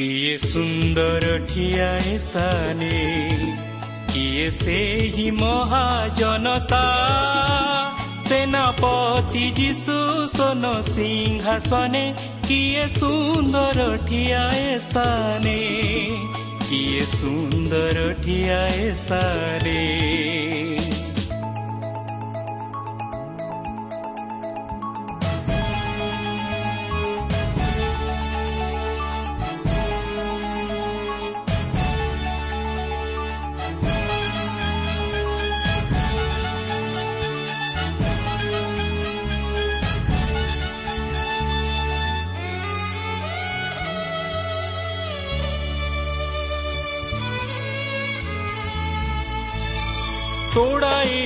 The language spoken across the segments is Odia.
କିଏ ସୁନ୍ଦର ଠିଆ ସ୍ଥାନେ କିଏ ସେହି ମହାଜନତା ସେନାପତି ଯୀଶୁ ସୋନ ସିଂହାସନେ କିଏ ସୁନ୍ଦର ଠିଆ ସ୍ଥାନେ କିଏ ସୁନ୍ଦର ଠିଆ ସ୍ଥାନେ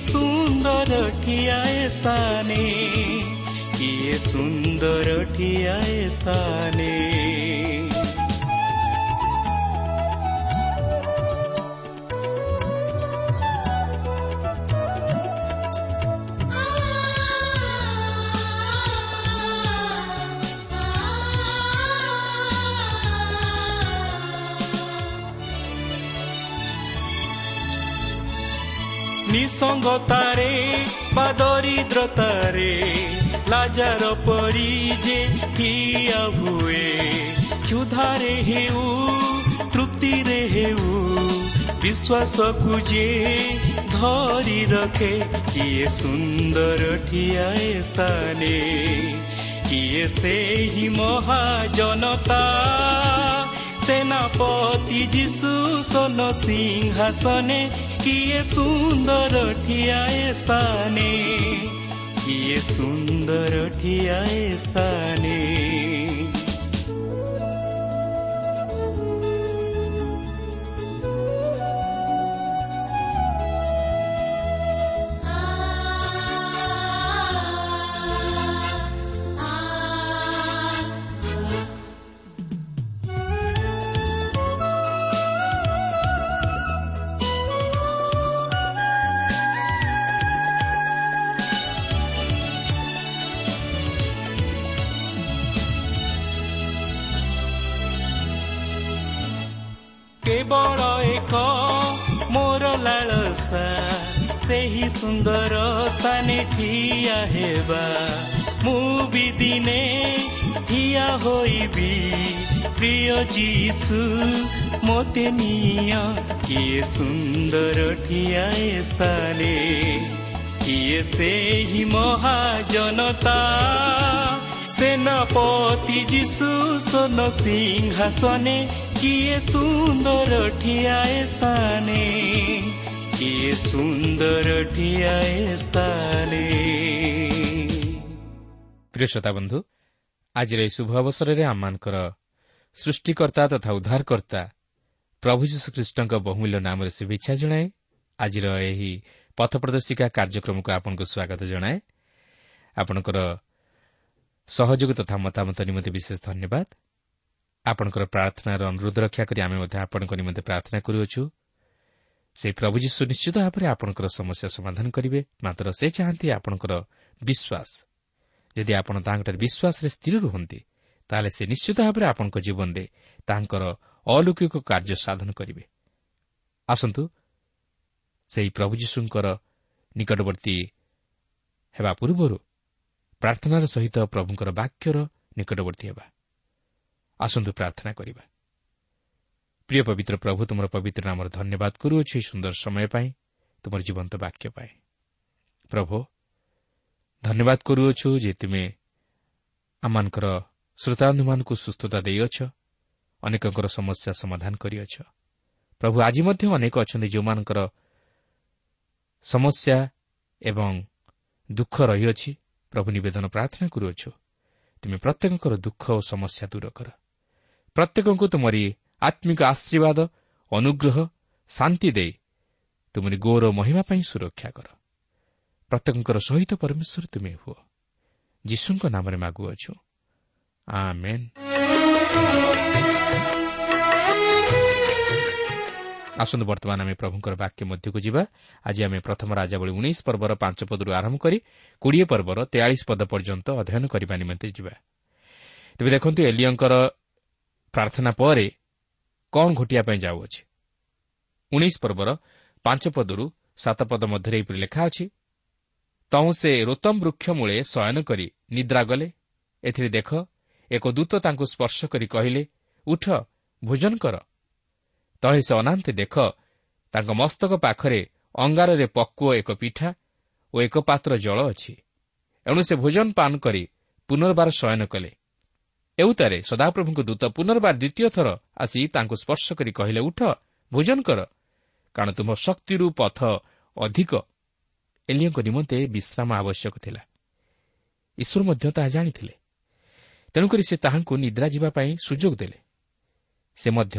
सुन्दरी स्थाने कि ଠିଆଏ ସ୍ଥାନେ ନିସଙ୍ଗତାରେ ବା ଦରିଦ୍ରତାରେ ଲାଜାର ପରି ଯେ ଠିଆ ହୁଏ କ୍ଷୁଧାରେ ହେଉ ତୃପ୍ତିରେ ହେଉ ବିଶ୍ୱାସକୁ ଯେ ଧରି ରଖେ କିଏ ସୁନ୍ଦର ଠିଆଏ ସ୍ଥାନେ କିଏ ସେହି ମହାଜନତା सेनापति सुस निंहासे कि सुन्दर ठिआ सुन्दर ठिआ ଲାଳସା ସେହି ସୁନ୍ଦର ସ୍ଥାନେ ଠିଆ ହେବା ମୁଁ ବି ଦିନେ ଠିଆ ହୋଇବି ପ୍ରିୟ ଯୀଶୁ ମୋତେ ନିଅ କିଏ ସୁନ୍ଦର ଠିଆଏ ସ୍ଥାନେ କିଏ ସେହି ମହାଜନତା ସେନାପତି ଯୀଶୁ ସୋନ ସିଂହାସନେ କିଏ ସୁନ୍ଦର ଠିଆଏ ସ୍ଥାନେ କିଏ ସୁନ୍ଦର ପ୍ରିୟ ଶ୍ରୋତା ବନ୍ଧୁ ଆଜିର ଏହି ଶୁଭ ଅବସରରେ ଆମମାନଙ୍କର ସୃଷ୍ଟିକର୍ତ୍ତା ତଥା ଉଦ୍ଧାରକର୍ତ୍ତା ପ୍ରଭୁ ଯୀଶୁଖ୍ରୀଷ୍ଟଙ୍କ ବହୁମୂଲ୍ୟ ନାମରେ ଶୁଭେଚ୍ଛା ଜଣାଏ ଆଜିର ଏହି ପଥ ପ୍ରଦର୍ଶିକା କାର୍ଯ୍ୟକ୍ରମକୁ ଆପଣଙ୍କୁ ସ୍ୱାଗତ ଜଣାଏ ଆପଣଙ୍କର ସହଯୋଗ ତଥା ମତାମତ ନିମନ୍ତେ ବିଶେଷ ଧନ୍ୟବାଦ ଆପଣଙ୍କର ପ୍ରାର୍ଥନାର ଅନୁରୋଧ ରକ୍ଷା କରି ଆମେ ମଧ୍ୟ ଆପଣଙ୍କ ନିମନ୍ତେ ପ୍ରାର୍ଥନା କରୁଅଛୁ ସେହି ପ୍ରଭୁ ଯୀଶୁ ନିଶ୍ଚିତ ଭାବରେ ଆପଣଙ୍କର ସମସ୍ୟା ସମାଧାନ କରିବେ ମାତ୍ର ସେ ଚାହାନ୍ତି ଆପଣଙ୍କର ବିଶ୍ୱାସ। ଯଦି ଆପଣ ତାଙ୍କଠାରେ ବିଶ୍ୱାସରେ ସ୍ଥିର ରୁହନ୍ତି ତାହେଲେ ସେ ନିଶ୍ଚିତ ଭାବରେ ଆପଣଙ୍କ ଜୀବନରେ ତାଙ୍କର ଅଲୌକିକ କାର୍ଯ୍ୟ ସାଧନ କରିବେ। ଆସନ୍ତୁ ସେହି ପ୍ରଭୁ ଯୀଶୁଙ୍କର ନିକଟବର୍ତ୍ତୀ ହେବା ପୂର୍ବରୁ ପ୍ରାର୍ଥନାର ସହିତ ପ୍ରଭୁଙ୍କର ବାକ୍ୟର ନିକଟବର୍ତ୍ତୀ ହେବା। ଆସନ୍ତୁ ପ୍ରାର୍ଥନା କରିବା। ପ୍ରିୟ ପବିତ୍ର ପ୍ରଭୁ ତୁମର ପବିତ୍ର ନାମର ଧନ୍ୟବାଦ କରୁଅଛୁ ଏହି ସୁନ୍ଦର ସମୟ ପାଇଁ ତୁମର ଜୀବନ୍ତ ବାକ୍ୟ ପାଇଁ ପ୍ରଭୁ ଧନ୍ୟବାଦ କରୁଅଛୁ ଯେ ତୁମେ ଆମମାନଙ୍କର ଶ୍ରୋତାବନ୍ଧୁମାନଙ୍କୁ ସୁସ୍ଥତା ଦେଇଅଛ ଅନେକଙ୍କର ସମସ୍ୟା ସମାଧାନ କରିଅଛ ପ୍ରଭୁ ଆଜି ମଧ୍ୟ ଅନେକ ଅଛନ୍ତି ଯେଉଁମାନଙ୍କର ସମସ୍ୟା ଏବଂ ଦୁଃଖ ରହିଅଛି ପ୍ରଭୁ ନିବେଦନ ପ୍ରାର୍ଥନା କରୁଅଛୁ ତୁମେ ପ୍ରତ୍ୟେକଙ୍କର ଦୁଃଖ ଓ ସମସ୍ୟା ଦୂର କର ପ୍ରତ୍ୟେକଙ୍କୁ ତୁମରି ଆତ୍ମିକ ଆଶୀର୍ବାଦ ଅନୁଗ୍ରହ ଶାନ୍ତି ଦେଇ ତୁମରି ଗୌର ମହିମା ପାଇଁ ସୁରକ୍ଷା କର ପ୍ରତ୍ୟେକଙ୍କର ସହିତ ପରମେଶ୍ୱର ତୁମେ ହୁଅ ଯୀଶୁଙ୍କ ନାମରେ ମାଗୁଅଛୁ ଆସନ୍ତୁ ବର୍ତ୍ତମାନ ଆମେ ପ୍ରଭୁଙ୍କର ବାକ୍ୟ ମଧ୍ୟକୁ ଯିବା ଆଜି ଆମେ ପ୍ରଥମ ରାଜାବଳୀ ଉଣେଇଶ ପର୍ବର ପାଞ୍ଚ ପଦରୁ ଆରମ୍ଭ କରି କୋଡ଼ିଏ ପର୍ବର ତେୟାଳିଶ ପଦ ପର୍ଯ୍ୟନ୍ତ ଅଧ୍ୟୟନ କରିବା ନିମନ୍ତେ ଯିବା ତେବେ ଦେଖନ୍ତୁ ଏଲିଓଙ୍କର ପ୍ରାର୍ଥନା ପରେ କ'ଣ ଘଟିବା ପାଇଁ ଯାଉଅଛି? ଉଣେଇଶ ପର୍ବର ପାଞ୍ଚ ପଦରୁ ସାତ ପଦ ମଧ୍ୟରେ ଏହିପରି ଲେଖା ଅଛି ତହୁଁ ସେ ରୋତମ ବୃକ୍ଷ ମୂଳେ ଶୟନ କରି ନିଦ୍ରା ଗଲେ। ଏଥିରେ ଦେଖ ଏକ ଦୂତ ତାଙ୍କୁ ସ୍ପର୍ଶ କରି କହିଲେ ଉଠ ଭୋଜନ କର। ତହେ ସେ ଅନାନ୍ତେ ଦେଖ ତାଙ୍କ ମସ୍ତକ ପାଖରେ ଅଙ୍ଗାରରେ ପକ୍ୱ ଏକ ପିଠା ଓ ଏକ ପାତ୍ର ଜଳ ଅଛି। ଏଣୁ ସେ ଭୋଜନ ପାନ କରି ପୁନର୍ବାର ଶୟନ କଲେ। ଏଉତାରେ ସଦାପ୍ରଭୁଙ୍କ ଦୂତ ପୁନର୍ବାର ଦ୍ୱିତୀୟ ଥର ଆସି ତାଙ୍କୁ ସ୍ପର୍ଶ କରି କହିଲେ ଉଠ ଭୋଜନ କର। କାରଣ ତୁମ ଶକ୍ତିରୁ ପଥ ଅଧିକ ଏଲିଓଙ୍କ ନିମନ୍ତେ ବିଶ୍ରାମ ଆବଶ୍ୟକ ଥିଲା। ଈଶ୍ୱର ମଧ୍ୟ ତାହା ଜାଣିଥିଲେ। ତେଣୁକରି ସେ ତାହାଙ୍କୁ ନିଦ୍ରା ଯିବା ପାଇଁ ସୁଯୋଗ ଦେଲେ। ସେ ମଧ୍ୟ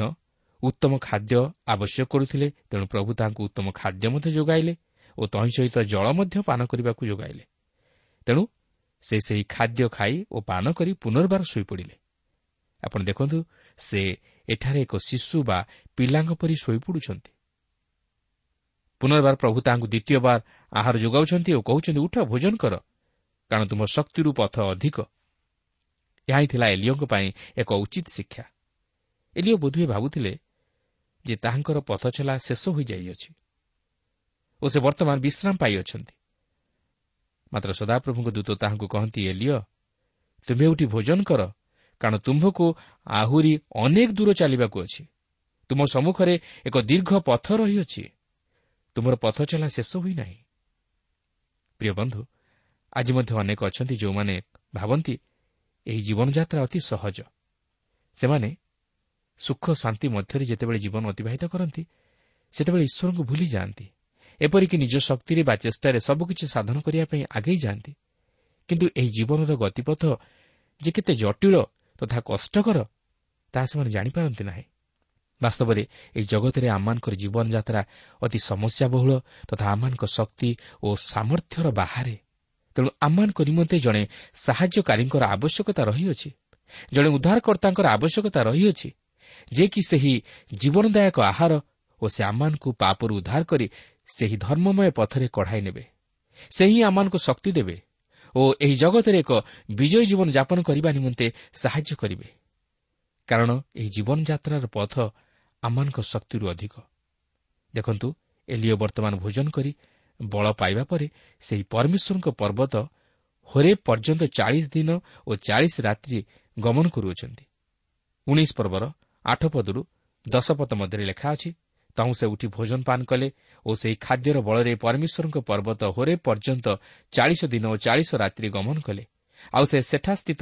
ଉତ୍ତମ ଖାଦ୍ୟ ଆବଶ୍ୟକ କରୁଥିଲେ ତେଣୁ ପ୍ରଭୁ ତାହାଙ୍କୁ ଉତ୍ତମ ଖାଦ୍ୟ ମଧ୍ୟ ଯୋଗାଇଲେ ଓ ତହିଁ ସହିତ ଜଳ ମଧ୍ୟ ପାନ କରିବାକୁ ଯୋଗାଇଲେ। ତେଣୁ ସେ ସେହି ଖାଦ୍ୟ ଖାଇ ଓ ପାନ କରି ପୁନର୍ବାର ଶୋଇପଡ଼ିଲେ। ଆପଣ ଦେଖନ୍ତୁ ସେ ଏଠାରେ ଏକ ଶିଶୁ ବା ପିଲାଙ୍କ ପରି ଶୋଇପଡ଼ୁଛନ୍ତି। ପୁନର୍ବାର ପ୍ରଭୁ ତାହାଙ୍କୁ ଦ୍ୱିତୀୟବାର ଆହାର ଯୋଗାଉଛନ୍ତି ଓ କହୁଛନ୍ତି ଉଠ ଭୋଜନ କର କାରଣ ତୁମ ଶକ୍ତିରୁ ପଥ ଅଧିକ। ଏହା ହିଁ ଥିଲା ଏଲିଓଙ୍କ ପାଇଁ ଏକ ଉଚିତ ଶିକ୍ଷା ଏଲିଓ ବୋଧହୁଏ ଭାବୁଥିଲେ ଯେ ତାହାଙ୍କର ପଥଚଲା ଶେଷ ହୋଇଯାଇଅଛି ଓ ସେ ବର୍ତ୍ତମାନ ବିଶ୍ରାମ ପାଇଅଛନ୍ତି। ମାତ୍ର ସଦାପ୍ରଭୁଙ୍କ ଦୂତ ତାହାଙ୍କୁ କହନ୍ତି ଏଲିଓ ତୁମେ ଏଠି ଭୋଜନ କର କାରଣ ତୁମ୍ଭକୁ ଆହୁରି ଅନେକ ଦୂର ଚାଲିବାକୁ ଅଛି। ତୁମ ସମ୍ମୁଖରେ ଏକ ଦୀର୍ଘ ପଥ ରହିଅଛି। ତୁମର ପଥଚଲା ଶେଷ ହୋଇନାହିଁ। ପ୍ରିୟ ବନ୍ଧୁ ଆଜି ମଧ୍ୟ ଅନେକ ଅଛନ୍ତି ଯେଉଁମାନେ ଭାବନ୍ତି ଏହି ଜୀବନଯାତ୍ରା ଅତି ସହଜ। ସେମାନେ ସୁଖ ଶାନ୍ତି ମଧ୍ୟରେ ଯେତେବେଳେ ଜୀବନ ଅତିବାହିତ କରନ୍ତି ସେତେବେଳେ ଈଶ୍ୱରଙ୍କୁ ଭୁଲି ଯାଆନ୍ତି ଏପରିକି ନିଜ ଶକ୍ତିରେ ବା ଚେଷ୍ଟାରେ ସବୁକିଛି ସାଧନ କରିବା ପାଇଁ ଆଗେଇ ଯାଆନ୍ତି। କିନ୍ତୁ ଏହି ଜୀବନର ଗତିପଥ ଯେ କେତେ ଜଟିଳ ତଥା କଷ୍ଟକର ତାହା ସେମାନେ ଜାଣିପାରନ୍ତି ନାହିଁ। ବାସ୍ତବରେ ଏହି ଜଗତରେ ଆମମାନଙ୍କର ଜୀବନଯାତ୍ରା ଅତି ସମସ୍ୟାବହୁଳ ତଥା ଆମମାନଙ୍କ ଶକ୍ତି ଓ ସାମର୍ଥ୍ୟର ବାହାରେ। ତେଣୁ ଆମମାନଙ୍କ ନିମନ୍ତେ ଜଣେ ସାହାଯ୍ୟକାରୀଙ୍କର ଆବଶ୍ୟକତା ରହିଅଛି। ଜଣେ ଉଦ୍ଧାରକର୍ତ୍ତାଙ୍କର ଆବଶ୍ୟକତା ରହିଅଛି ଯେ କି ସେହି ଜୀବନଦାୟକ ଆହାର ଓ ସେ ଆମମାନଙ୍କୁ ପାପରୁ ଉଦ୍ଧାର କରି ସେହି ଧର୍ମମୟ ପଥରେ କଢ଼ାଇ ନେବେ। ସେ ହିଁ ଆମମାନଙ୍କୁ ଶକ୍ତି ଦେବେ ଓ ଏହି ଜଗତରେ ଏକ ବିଜୟ ଜୀବନଯାପନ କରିବା ନିମନ୍ତେ ସାହାଯ୍ୟ କରିବେ। କାରଣ ଏହି ଜୀବନଯାତ୍ରାର ପଥ ଆମମାନଙ୍କ ଶକ୍ତିରୁ ଅଧିକ। ଦେଖନ୍ତୁ ଏଲିଓ ବର୍ତ୍ତମାନ ଭୋଜନ କରି ବଳ ପାଇବା ପରେ ସେହି ପରମେଶ୍ୱରଙ୍କ ପର୍ବତ ହୋରେ ପର୍ଯ୍ୟନ୍ତ ଚାଳିଶ ଦିନ ଓ ଚାଳିଶ ରାତ୍ରି ଗମନ କରୁଅଛନ୍ତି। ଉଣେଇଶ ପର୍ବର ଆଠ ପଦରୁ ଦଶ ପଦ ମଧ୍ୟରେ ଲେଖା ଅଛି ତହୁଁ ସେ ଉଠି ଭୋଜନ ପାନ କଲେ ଓ ସେହି ଖାଦ୍ୟର ବଳରେ ପରମେଶ୍ୱରଙ୍କ ପର୍ବତ ହୋରେ ପର୍ଯ୍ୟନ୍ତ ଚାଳିଶ ଦିନ ଓ ଚାଳିଶ ରାତ୍ରି ଗମନ କଲେ। ଆଉ ସେ ସେଠାସ୍ଥିତ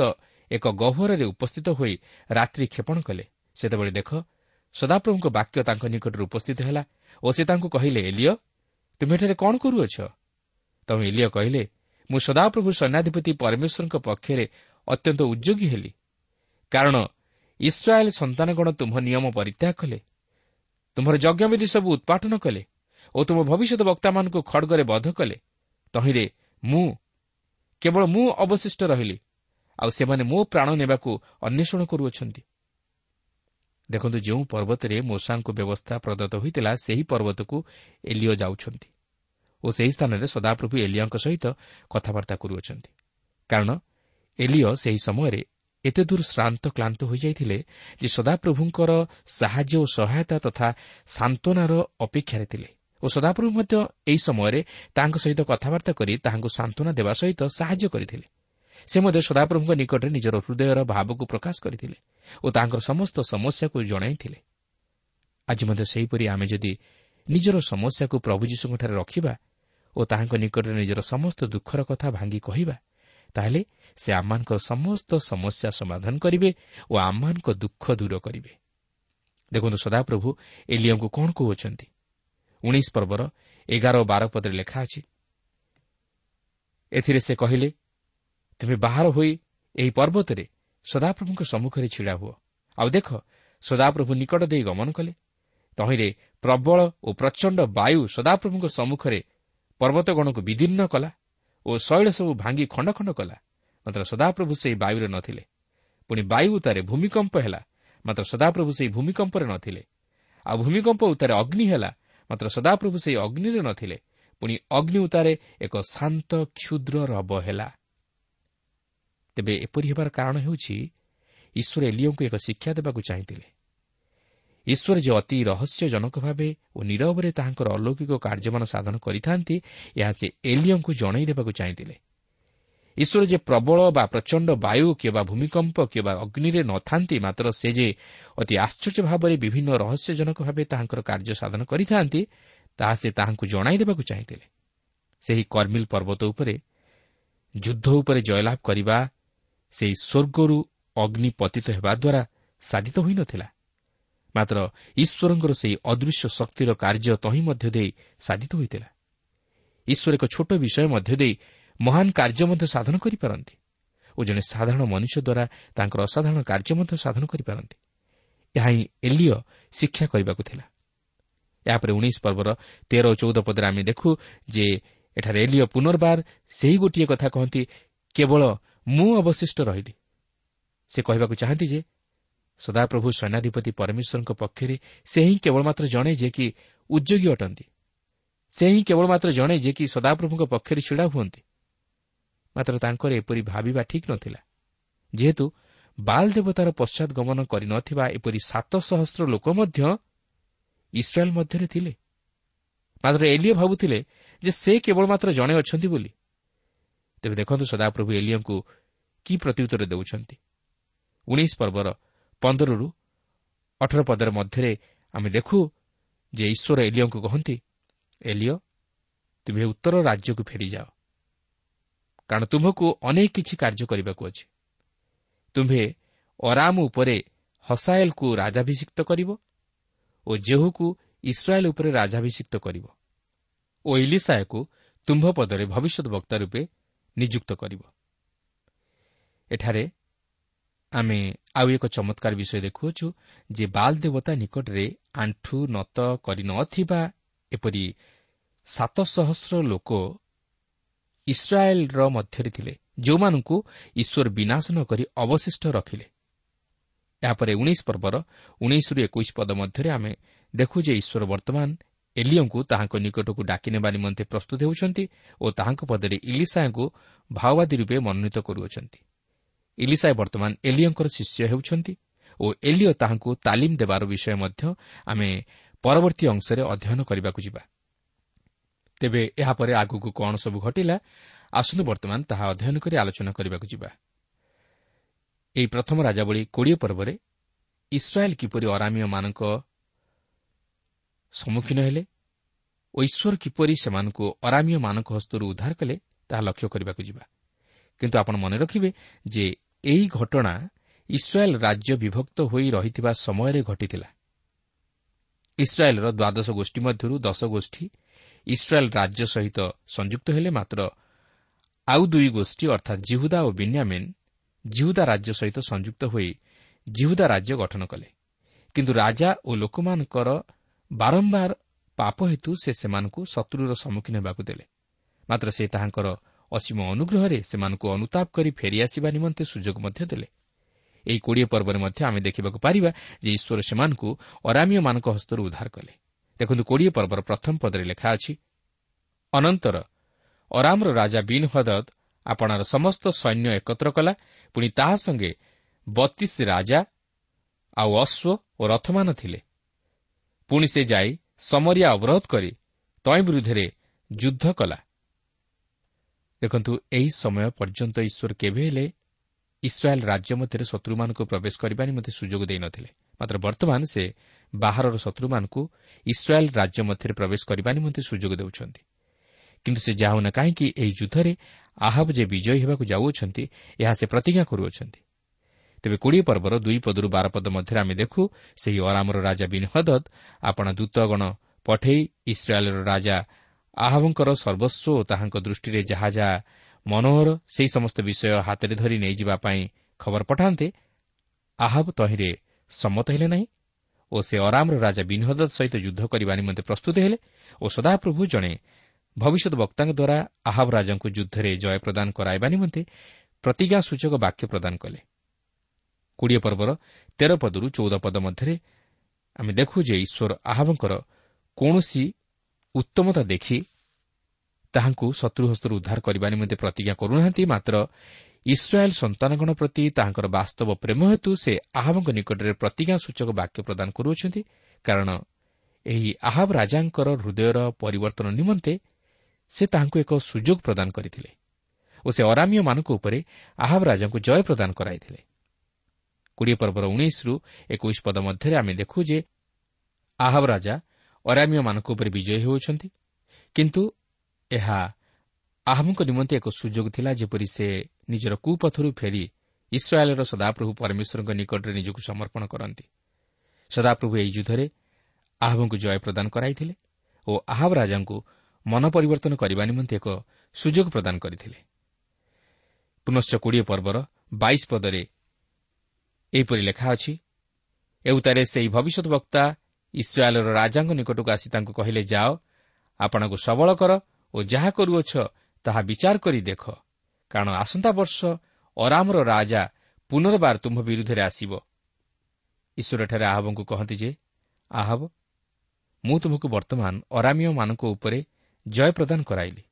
ଏକ ଗହ୍ୱରରେ ଉପସ୍ଥିତ ହୋଇ ରାତ୍ରି କ୍ଷେପଣ କଲେ। ସେତେବେଳେ ଦେଖ ସଦାପ୍ରଭୁଙ୍କ ବାକ୍ୟ ତାଙ୍କ ନିକଟରେ ଉପସ୍ଥିତ ହେଲା ଓ ସେ ତାଙ୍କୁ କହିଲେ ଏଲିଓ ତୁମେ ଏଠାରେ କ'ଣ କରୁଅଛ? ତମେ ଏଲିଓ କହିଲେ ମୁଁ ସଦାପ୍ରଭୁ ସୈନ୍ୟାଧିପତି ପରମେଶ୍ୱରଙ୍କ ପକ୍ଷରେ ଅତ୍ୟନ୍ତ ଉଦ୍ୟୋଗୀ ହେଲି। କାରଣ ଇସ୍ରାଏଲ୍ ସନ୍ତାନଗଣ ତୁମ୍ଭ ନିୟମ ପରିତ୍ୟାଗ କଲେ ତୁମର ଯଜ୍ଞବିଧି ସବୁ ଉତ୍ପାଟନ କଲେ ଓ ତୁମ ଭବିଷ୍ୟତ ବକ୍ତାମାନଙ୍କୁ ଖଡ଼ଗରେ ବଧ କଲେ ତହିଁରେ ମୁଁ କେବଳ ମୁଁ ଅବଶିଷ୍ଟ ରହିଲି ଆଉ ସେମାନେ ମୋ ପ୍ରାଣ ନେବାକୁ ଅନ୍ୱେଷଣ କରୁଅଛନ୍ତି। ଦେଖନ୍ତୁ ଯେଉଁ ପର୍ବତରେ ମୋଷାଙ୍କୁ ବ୍ୟବସ୍ଥା ପ୍ରଦତ୍ତ ହୋଇଥିଲା ସେହି ପର୍ବତକୁ ଏଲିଓ ଯାଉଛନ୍ତି ଓ ସେହି ସ୍ଥାନରେ ସଦାପ୍ରଭୁ ଏଲିଓଙ୍କ ସହିତ କଥାବାର୍ତ୍ତା କରୁଅଛନ୍ତି। କାରଣ ଏଲିଓ ସେହି ସମୟରେ ଏତେ ଦୂର ଶ୍ରାନ୍ତ କ୍ଲାନ୍ତ ହୋଇଯାଇଥିଲେ ଯେ ସଦାପ୍ରଭୁଙ୍କର ସାହାଯ୍ୟ ଓ ସହାୟତା ତଥା ସାନ୍ତ୍ୱନାର ଅପେକ୍ଷାରେ ଥିଲେ ଓ ସଦାପ୍ରଭୁ ମଧ୍ୟ ଏହି ସମୟରେ ତାଙ୍କ ସହିତ କଥାବାର୍ତ୍ତା କରି ତାହାଙ୍କୁ ସାନ୍ତ୍ୱନା ଦେବା ସହିତ ସାହାଯ୍ୟ କରିଥିଲେ। ସେ ମଧ୍ୟ ସଦାପ୍ରଭୁଙ୍କ ନିକଟରେ ନିଜର ହୃଦୟର ଭାବକୁ ପ୍ରକାଶ କରିଥିଲେ ଓ ତାଙ୍କର ସମସ୍ତ ସମସ୍ୟାକୁ ଜଣାଇଥିଲେ। ଆଜି ମଧ୍ୟ ସେହିପରି ଆମେ ଯଦି ନିଜର ସମସ୍ୟାକୁ ପ୍ରଭୁ ଯୀଶୁଙ୍କଠାରେ ରଖିବା ଓ ତାହାଙ୍କ ନିକଟରେ ନିଜର ସମସ୍ତ ଦୁଃଖର କଥା ଭାଙ୍ଗି କହିବା ତାହେଲେ ସେ ଆମମାନଙ୍କର ସମସ୍ତ ସମସ୍ୟା ସମାଧାନ କରିବେ ଓ ଆମମାନଙ୍କ ଦୁଃଖ ଦୂର କରିବେ। ଦେଖନ୍ତୁ ସଦାପ୍ରଭୁ ଏଲିୟଙ୍କୁ କ'ଣ କହୁଅଛନ୍ତି? ଉଣେଇଶ ପର୍ବର ଏଗାର ଓ ବାର ପଦରେ ଲେଖା ଅଛି ଏଥିରେ ସେ କହିଲେ ତୁମେ ବାହାର ହୋଇ ଏହି ପର୍ବତରେ ସଦାପ୍ରଭୁଙ୍କ ସମ୍ମୁଖରେ ଛିଡ଼ା ହୁଅ। ଆଉ ଦେଖ ସଦାପ୍ରଭୁ ନିକଟ ଦେଇ ଗମନ କଲେ। ତହିଁରେ ପ୍ରବଳ ଓ ପ୍ରଚଣ୍ଡ ବାୟୁ ସଦାପ୍ରଭୁଙ୍କ ସମ୍ମୁଖରେ ପର୍ବତଗଣକୁ ବିଦୀର୍ଣ୍ଣ କଲା। ଓ ଶୈଳ ସବୁ ଭାଙ୍ଗି ଖଣ୍ଡ ଖଣ୍ଡ କଲା। ମାତ୍ର ସଦାପ୍ରଭୁ ସେହି ବାୟୁରେ ନଥିଲେ। ପୁଣି ବାୟୁ ଉତ୍ତାରେ ଭୂମିକମ୍ପ ହେଲା ମାତ୍ର ସଦାପ୍ରଭୁ ସେହି ଭୂମିକମ୍ପରେ ନଥିଲେ। ଆଉ ଭୂମିକମ୍ପ ଉତ୍ତାରେ ଅଗ୍ନି ହେଲା ମାତ୍ର ସଦାପ୍ରଭୁ ସେହି ଅଗ୍ନିରେ ନଥିଲେ। ପୁଣି ଅଗ୍ନି ଉତ୍ତାରେ ଏକ ଶାନ୍ତ କ୍ଷୁଦ୍ର ରବ ହେଲା। ତେବେ ଏପରି ହେବାର କାରଣ ହେଉଛି ଈଶ୍ୱର ଏଲିଓଙ୍କୁ ଏକ ଶିକ୍ଷା ଦେବାକୁ ଚାହିଁଥିଲେ। ଈଶ୍ୱର ଯେ ଅତି ରହସ୍ୟଜନକ ଭାବେ ଓ ନିରବରେ ତାହାଙ୍କର ଅଲୌକିକ କାର୍ଯ୍ୟମାନ ସାଧନ କରିଥାନ୍ତି ଏହା ସେ ଏଲିଓଙ୍କୁ ଜଣାଇ ଦେବାକୁ ଚାହିଁଥିଲେ। ଈଶ୍ୱର ଯେ ପ୍ରବଳ ବା ପ୍ରଚଣ୍ଡ ବାୟୁ କିମ୍ବା ଭୂମିକମ୍ପ କିମ୍ବା ଅଗ୍ନିରେ ନଥାନ୍ତି ମାତ୍ର ସେ ଯେ ଅତି ଆଶ୍ଚର୍ଯ୍ୟ ଭାବରେ ବିଭିନ୍ନ ରହସ୍ୟଜନକ ଭାବେ ତାହାଙ୍କର କାର୍ଯ୍ୟ ସାଧନ କରିଥାନ୍ତି ତାହା ସେ ତାହାଙ୍କୁ ଜଣାଇ ଦେବାକୁ ଚାହିଁଥିଲେ। ସେହି କର୍ମିଲ ପର୍ବତ ଉପରେ ଯୁଦ୍ଧ ଉପରେ ଜୟଲାଭ କରିବା ସେହି ସ୍ୱର୍ଗରୁ ଅଗ୍ନି ପତିତ ହେବା ଦ୍ୱାରା ସାଧିତ ହୋଇନଥିଲା ମାତ୍ର ଈଶ୍ୱରଙ୍କର ସେହି ଅଦୃଶ୍ୟ ଶକ୍ତିର କାର୍ଯ୍ୟ ତହିଁ ମଧ୍ୟ ଦେଇ ସାଧିତ ହୋଇଥିଲା। ଈଶ୍ୱର ଏକ ଛୋଟ ବିଷୟ ମଧ୍ୟ ଦେଇ ମହାନ କାର୍ଯ୍ୟ ମଧ୍ୟ ସାଧନ କରିପାରନ୍ତି ଓ ଜଣେ ସାଧାରଣ ମନୁଷ୍ୟ ଦ୍ୱାରା ତାଙ୍କର ଅସାଧାରଣ କାର୍ଯ୍ୟ ମଧ୍ୟ ସାଧନ କରିପାରନ୍ତି। ଏହା ହିଁ ଏଲିଓ ଶିକ୍ଷା କରିବାକୁ ଥିଲା। ଏହାପରେ ଉଣେଇଶ ପର୍ବର ତେର ଓ ଚଉଦ ପଦରେ ଆମେ ଦେଖୁ ଯେ ଏଠାରେ ଏଲିଓ ପୁନର୍ବାର ସେହି ଗୋଟିଏ କଥା କହନ୍ତି କେବଳ ମୁଁ ଅବଶିଷ୍ଟ ରହିଲି। ସେ କହିବାକୁ ଚାହାନ୍ତି ଯେ ସଦାପ୍ରଭୁ ସୈନ୍ୟାଧିପତି ପରମେଶ୍ୱରଙ୍କ ପକ୍ଷରେ ସେ ହିଁ କେବଳ ମାତ୍ର ଜଣେ ଯେ କି ଉଦ୍ୟୋଗୀ ଅଟନ୍ତି। ସେ ହିଁ କେବଳ ମାତ୍ର ଜଣେ ଯେ କି ସଦାପ୍ରଭୁଙ୍କ ପକ୍ଷରେ ଛିଡ଼ା ହୁଅନ୍ତି। ମାତ୍ର ତାଙ୍କର ଏପରି ଭାବିବା ଠିକ୍ ନଥିଲା। ଯେହେତୁ ବାଲ୍ ଦେବତାର ପଶ୍ଚାତ ଗମନ କରିନଥିବା ଏପରି ସାତ ସହସ୍ର ଲୋକ ମଧ୍ୟ ଇସ୍ରାଏଲ୍ ମଧ୍ୟରେ ଥିଲେ। ମାତ୍ର ଏଲିଓ ଭାବୁଥିଲେ ଯେ ସେ କେବଳ ମାତ୍ର ଜଣେ ଅଛନ୍ତି ବୋଲି। ତେବେ ଦେଖନ୍ତୁ ସଦାପ୍ରଭୁ ଏଲିଓଙ୍କୁ କି ପ୍ରତ୍ୟୁତ୍ତର ଦେଉଛନ୍ତି। ଉଣେଇଶ ପର୍ବର ପନ୍ଦରରୁ ଅଠର ପଦର ମଧ୍ୟରେ ଆମେ ଦେଖୁ ଯେ ଈଶ୍ୱର ଏଲିଓଙ୍କୁ କହନ୍ତି ଏଲିଓ ତୁମେ ଉତ୍ତର ରାଜ୍ୟକୁ ଫେରିଯାଅ। କାରଣ ତୁମ୍ଭକୁ ଅନେକ କିଛି କାର୍ଯ୍ୟ କରିବାକୁ ଅଛି। ତୁମ୍ଭେ ଅରାମ ଉପରେ ହସାଏଲ୍କୁ ରାଜାଭିଷିକ୍ତ କରିବ ଓ ଜେହୁକୁ ଇସ୍ରାଏଲ୍ ଉପରେ ରାଜାଭିଷିକ୍ତ କରିବ ଓ ଇଲିସାୟକୁ ତୁମ୍ଭ ପଦରେ ଭବିଷ୍ୟତ ବକ୍ତା ରୂପେ ନିଯୁକ୍ତ କରିବ। ଏଠାରେ ଆମେ ଆଉ ଏକ ଚମତ୍କାର ବିଷୟ ଦେଖୁଅଛୁ ଯେ ବାଲ୍ ଦେବତା ନିକଟରେ ଆଣ୍ଠୁ ନତ କରିନଥିବା ଏପରି ସାତ ସହସ୍ର ଲୋକ ଇସ୍ରାଏଲ୍ର ମଧ୍ୟରେ ଥିଲେ ଯେଉଁମାନଙ୍କୁ ଈଶ୍ୱର ବିନାଶ ନ କରି ଅବଶିଷ୍ଟ ରଖିଲେ। ଏହାପରେ ଉଣେଇଶ ପର୍ବର ଉଣେଇଶରୁ ଏକୋଇଶ ପଦ ମଧ୍ୟରେ ଆମେ ଦେଖୁ ଯେ ଈଶ୍ୱର ବର୍ତ୍ତମାନ ଏଲିଓଙ୍କୁ ତାହାଙ୍କ ନିକଟକୁ ଡାକି ନେବା ନିମନ୍ତେ ପ୍ରସ୍ତୁତ ହେଉଛନ୍ତି ଓ ତାହାଙ୍କ ପଦରେ ଇଲିସାଙ୍କୁ ଭାଓବାଦୀ ରୂପେ ମନୋନୀତ କରୁଅଛନ୍ତି। ଇଲିସାଏ ବର୍ତ୍ତମାନ ଏଲିଓଙ୍କର ଶିଷ୍ୟ ହେଉଛନ୍ତି ଓ ଏଲିଓ ତାହାଙ୍କୁ ତାଲିମ ଦେବାର ବିଷୟ ମଧ୍ୟ ଆମେ ପରବର୍ତ୍ତୀ ଅଂଶରେ ଅଧ୍ୟୟନ କରିବାକୁ ଯିବା। ତେବେ ଏହାପରେ ଆଗକୁ କ'ଣ ସବୁ ଘଟିଲା ଆସନ୍ତୁ ବର୍ତ୍ତମାନ ତାହା ଅଧ୍ୟୟନ କରି ଆଲୋଚନା କରିବାକୁ ଯିବା। ଏହି ପ୍ରଥମ ରାଜାବଳୀ କୋଡ଼ିଏ ପର୍ବରେ ଇସ୍ରାଏଲ୍ କିପରି ଅରାମୀୟମାନଙ୍କ ସମ୍ମୁଖୀନ ହେଲେ ଓ ଈଶ୍ୱର କିପରି ସେମାନଙ୍କୁ ଅରାମୀୟମାନଙ୍କ ହସ୍ତରୁ ଉଦ୍ଧାର କଲେ ତାହା ଲକ୍ଷ୍ୟ କରିବାକୁ ଯିବା। କିନ୍ତୁ ଆପଣ ମନେ ରଖିବେ ଯେ ଏହି ଘଟଣା ଇସ୍ରାଏଲ୍ ରାଜ୍ୟ ବିଭକ୍ତ ହୋଇ ରହିଥିବା ସମୟରେ ଘଟିଥିଲା ଇସ୍ରାଏଲ୍ର ଦ୍ୱାଦଶ ଗୋଷ୍ଠୀ ମଧ୍ୟରୁ ଦଶ ଗୋଷ୍ଠୀ ଇସ୍ରାଏଲ୍ ରାଜ୍ୟ ସହିତ ସଂଯୁକ୍ତ ହେଲେ ମାତ୍ର ଆଉ ଦୁଇ ଗୋଷ୍ଠୀ ଅର୍ଥାତ୍ ଜିହୁଦା ଓ ବିନ୍ୟାମିନ୍ ଜିହୁଦା ରାଜ୍ୟ ସହିତ ସଂଯୁକ୍ତ ହୋଇ ଜିହୁଦା ରାଜ୍ୟ ଗଠନ କଲେ। କିନ୍ତୁ ରାଜା ଓ ଲୋକମାନଙ୍କର ବାରମ୍ବାର ପାପ ହେତୁ ସେ ସେମାନଙ୍କୁ ଶତ୍ରୁର ସମ୍ମୁଖୀନ ହେବାକୁ ଦେଲେ। ମାତ୍ର ସେ ତାହାଙ୍କର ଅସୀମ ଅନୁଗ୍ରହରେ ସେମାନଙ୍କୁ ଅନୁତାପ କରି ଫେରିଆସିବା ନିମନ୍ତେ ସୁଯୋଗ ମଧ୍ୟ ଦେଲେ। ଏହି କୋଡ଼ିଏ ପର୍ବରେ ମଧ୍ୟ ଆମେ ଦେଖିବାକୁ ପାରିବା ଯେ ଈଶ୍ୱର ସେମାନଙ୍କୁ ଅରାମୀୟମାନଙ୍କ ହସ୍ତରୁ ଉଦ୍ଧାର କଲେ। ଦେଖନ୍ତୁ କୋଡ଼ିଏ ପର୍ବର ପ୍ରଥମ ପଦରେ ଲେଖା ଅଛି ଅନନ୍ତର ଅରାମର ରାଜା ବିନ୍ ହଦଦ ଆପଣାର ସମସ୍ତ ସୈନ୍ୟ ଏକତ୍ର କଲା ପୁଣି ତାହା ସଙ୍ଗେ ବତିଶ ରାଜା ଆଉ ଅଶ୍ୱ ଓ ରଥମାନ ଥିଲେ। ପୁଣି ସେ ଯାଇ ସମରିଆ ଅବରୋଧ କରି ତୈ ବିରୁଦ୍ଧରେ ଯୁଦ୍ଧ କଲା। ଦେଖନ୍ତୁ ଏହି ସମୟ ପର୍ଯ୍ୟନ୍ତ ଈଶ୍ୱର କେବେ ହେଲେ ଇସ୍ରାଏଲ୍ ରାଜ୍ୟ ମଧ୍ୟରେ ଶତ୍ରୁମାନଙ୍କୁ ପ୍ରବେଶ କରିବା ନିମନ୍ତେ ସୁଯୋଗ ଦେଇନଥିଲେ ମାତ୍ର ବର୍ତ୍ତମାନ ସେ ବାହାରର ଶତ୍ରୁମାନଙ୍କୁ ଇସ୍ରାଏଲ୍ ରାଜ୍ୟ ମଧ୍ୟରେ ପ୍ରବେଶ କରିବା ନିମନ୍ତେ ସୁଯୋଗ ଦେଉଛନ୍ତି। କିନ୍ତୁ ସେ ଯାଉନା କାହିଁକି ଏହି ଯୁଦ୍ଧରେ ଆହବ ଯେ ବିଜୟୀ ହେବାକୁ ଯାଉଅଛନ୍ତି ଏହା ସେ ପ୍ରତିଜ୍ଞା କରୁଅଛନ୍ତି। ତେବେ କୋଡ଼ିଏ ପର୍ବର ଦୁଇ ପଦରୁ ବାର ପଦ ମଧ୍ୟରେ ଆମେ ଦେଖୁ ସେହି ଅରାମର ରାଜା ବିନ୍ ହଦଦ ଆପଣା ଦୂତଗଣ ପଠେଇ ଇସ୍ରାଏଲ୍ର ରାଜା ଆହବଙ୍କର ସର୍ବସ୍ୱ ଓ ତାହାଙ୍କ ଦୃଷ୍ଟିରେ ଯାହା ଯାହା ମନୋହର ସେହି ସମସ୍ତ ବିଷୟ ହାତରେ ଧରି ନେଇଯିବା ପାଇଁ ଖବର ପଠାନ୍ତେ ଆହବ ତହିଁରେ ସମ୍ମତ ହେଲେ ନାହିଁ ଓ ସେ ଅରାମର ରାଜା ବିନହଦତ ସହିତ ଯୁଦ୍ଧ କରିବା ନିମନ୍ତେ ପ୍ରସ୍ତୁତ ହେଲେ ଓ ସଦାପ୍ରଭୁ ଜଣେ ଭବିଷ୍ୟତ ବକ୍ତାଙ୍କ ଦ୍ୱାରା ଆହବ ରାଜାଙ୍କୁ ଯୁଦ୍ଧରେ ଜୟ ପ୍ରଦାନ କରାଇବା ନିମନ୍ତେ ପ୍ରତିଜ୍ଞା ସୂଚକ ବାକ୍ୟ ପ୍ରଦାନ କଲେ କୋଡ଼ିଏ ପର୍ବର ତେର ପଦରୁ ଚଉଦ ପଦ ମଧ୍ୟରେ ଆମେ ଦେଖୁ ଯେ ଈଶ୍ୱର ଆହବଙ୍କର କୌଣସି ଉତ୍ତମତା ଦେଖି ତାହାଙ୍କୁ ଶତ୍ରୁହସ୍ତରୁ ଉଦ୍ଧାର କରିବା ନିମନ୍ତେ ପ୍ରତିଜ୍ଞା କରୁନାହାନ୍ତି ମାତ୍ର ଇସ୍ରାଏଲ୍ ସନ୍ତାନଗଣ ପ୍ରତି ତାହାଙ୍କର ବାସ୍ତବ ପ୍ରେମ ହେତୁ ସେ ଆହବଙ୍କ ନିକଟରେ ପ୍ରତିଜ୍ଞା ସୂଚକ ବାକ୍ୟ ପ୍ରଦାନ କରୁଅଛନ୍ତି କାରଣ ଏହି ଆହବ ରାଜାଙ୍କର ହୃଦୟର ପରିବର୍ତ୍ତନ ନିମନ୍ତେ ସେ ତାହାଙ୍କୁ ଏକ ସୁଯୋଗ ପ୍ରଦାନ କରିଥିଲେ ଓ ସେ ଅରାମୀୟମାନଙ୍କ ଉପରେ ଆହବ ରାଜାଙ୍କୁ ଜୟ ପ୍ରଦାନ କରାଇଥିଲେ। କୋଡ଼ିଏ ପର୍ବର ଉଣେଇଶରୁ ଏକୋଇଶ ପଦ ମଧ୍ୟରେ ଆମେ ଦେଖୁ ଯେ ଆହବ ରାଜା ଅରାମୀୟମାନଙ୍କ ଉପରେ ବିଜୟୀ ହେଉଛନ୍ତି। କିନ୍ତୁ ଏହା ଆହମଙ୍କ ନିମନ୍ତେ ଏକ ସୁଯୋଗ ଥିଲା ଯେପରି ସେ ନିଜର କୁପଥରୁ ଫେରି ଇସ୍ରାଏଲ୍ର ସଦାପ୍ରଭୁ ପରମେଶ୍ୱରଙ୍କ ନିକଟରେ ନିଜକୁ ସମର୍ପଣ କରନ୍ତି। ସଦାପ୍ରଭୁ ଏହି ଯୁଦ୍ଧରେ ଆହବଙ୍କୁ ଜୟ ପ୍ରଦାନ କରାଇଥିଲେ ଓ ଆହବ ରାଜାଙ୍କୁ ମନ ପରିବର୍ତ୍ତନ କରିବା ନିମନ୍ତେ ଏକ ସୁଯୋଗ ପ୍ରଦାନ କରିଥିଲେ। ପୁନଶ୍ଚ କୋଡ଼ିଏ ପର୍ବର ବାଇଶ ପଦରେ ଏହିପରି ଲେଖା ଅଛି ଏଉତାରେ ସେହି ଭବିଷ୍ୟତ ବକ୍ତା ଇସ୍ରାଏଲ୍ର ରାଜାଙ୍କ ନିକଟକୁ ଆସି ତାଙ୍କୁ କହିଲେ ଯାଅ ଆପଣଙ୍କୁ ସବଳ କର ଓ ଯାହା କରୁଅଛ ତାହା ବିଚାର କରି ଦେଖ। କାରଣ ଆସନ୍ତା ବର୍ଷ ଅରାମର ରାଜା ପୁନର୍ବାର ତୁମ୍ଭ ବିରୁଦ୍ଧରେ ଆସିବ। ଈଶ୍ୱରଠାରେ ଆହବଙ୍କୁ କହନ୍ତି ଯେ ଆହବ ମୁଁ ତୁମକୁ ବର୍ତ୍ତମାନ ଅରାମୀୟମାନଙ୍କ ଉପରେ ଜୟ ପ୍ରଦାନ କରାଇଲି।